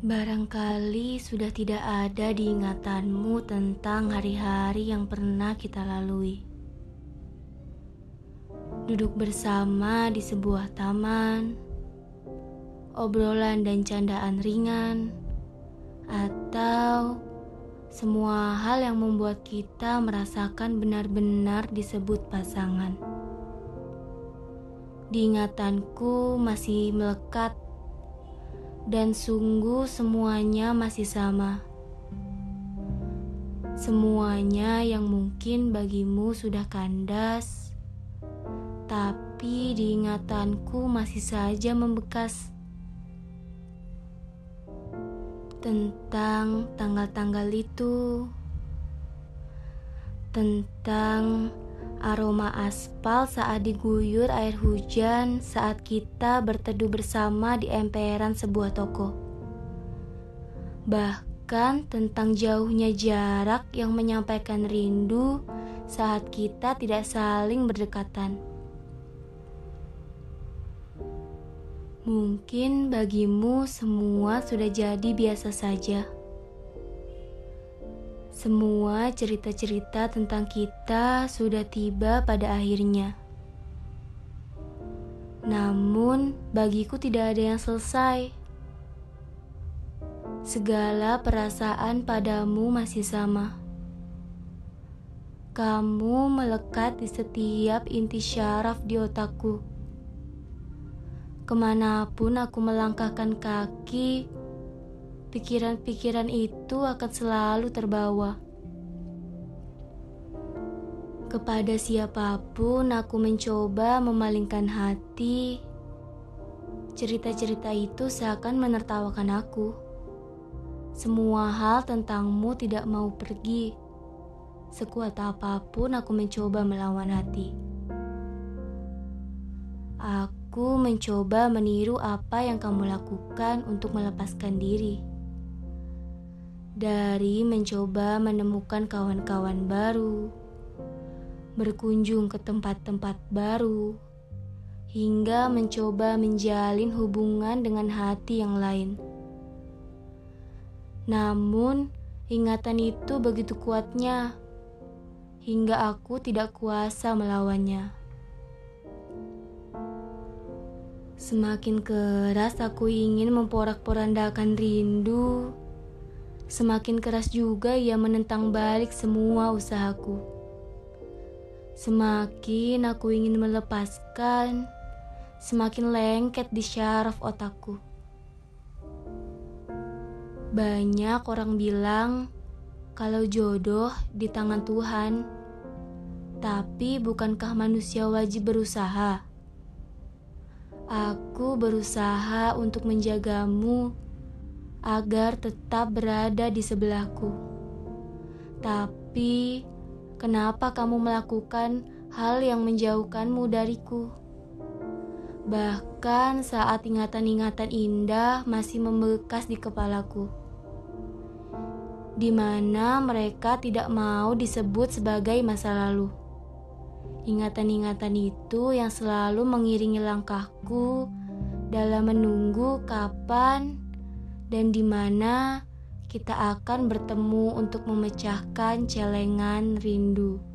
Barangkali sudah tidak ada di ingatanmu tentang hari-hari yang pernah kita lalui. Duduk bersama di sebuah taman, obrolan dan candaan ringan, atau semua hal yang membuat kita merasakan benar-benar disebut pasangan. Diingatanku masih melekat dan sungguh semuanya masih sama. Semuanya yang mungkin bagimu sudah kandas, tapi diingatanku masih saja membekas. Tentang tanggal-tanggal itu, tentang aroma aspal saat diguyur air hujan saat kita berteduh bersama di emperan sebuah toko. Bahkan tentang jauhnya jarak yang menyampaikan rindu saat kita tidak saling berdekatan. Mungkin bagimu semua sudah jadi biasa saja. Semua cerita-cerita tentang kita sudah tiba pada akhirnya. Namun, bagiku tidak ada yang selesai. Segala perasaan padamu masih sama. Kamu melekat di setiap inti syaraf di otakku. Ke mana pun aku melangkahkan kaki, pikiran-pikiran itu akan selalu terbawa. Kepada siapa pun aku mencoba memalingkan hati. Cerita-cerita itu seakan menertawakan aku. Semua hal tentangmu tidak mau pergi. Sekuat apa pun aku mencoba melawan hati. Aku mencoba meniru apa yang kamu lakukan untuk melepaskan diri dari mencoba menemukan kawan-kawan baru, berkunjung ke tempat-tempat baru, hingga mencoba menjalin hubungan dengan hati yang lain. Namun, ingatan itu begitu kuatnya hingga aku tidak kuasa melawannya. Semakin keras aku ingin memporak-porandakan rindu Semakin keras juga ia menentang balik semua usahaku. Semakin aku ingin melepaskan, semakin lengket di syaraf otakku. Banyak orang bilang kalau jodoh di tangan Tuhan, tapi bukankah manusia wajib berusaha? Aku berusaha untuk menjagamu agar tetap berada di sebelahku. Tapi, kenapa kamu melakukan hal yang menjauhkanmu dariku? Bahkan saat ingatan-ingatan indah masih membekas di kepalaku, di mana mereka tidak mau disebut sebagai masa lalu. Ingatan-ingatan itu yang selalu mengiringi langkahku dalam menunggu kapan dan di mana kita akan bertemu untuk memecahkan celengan rindu.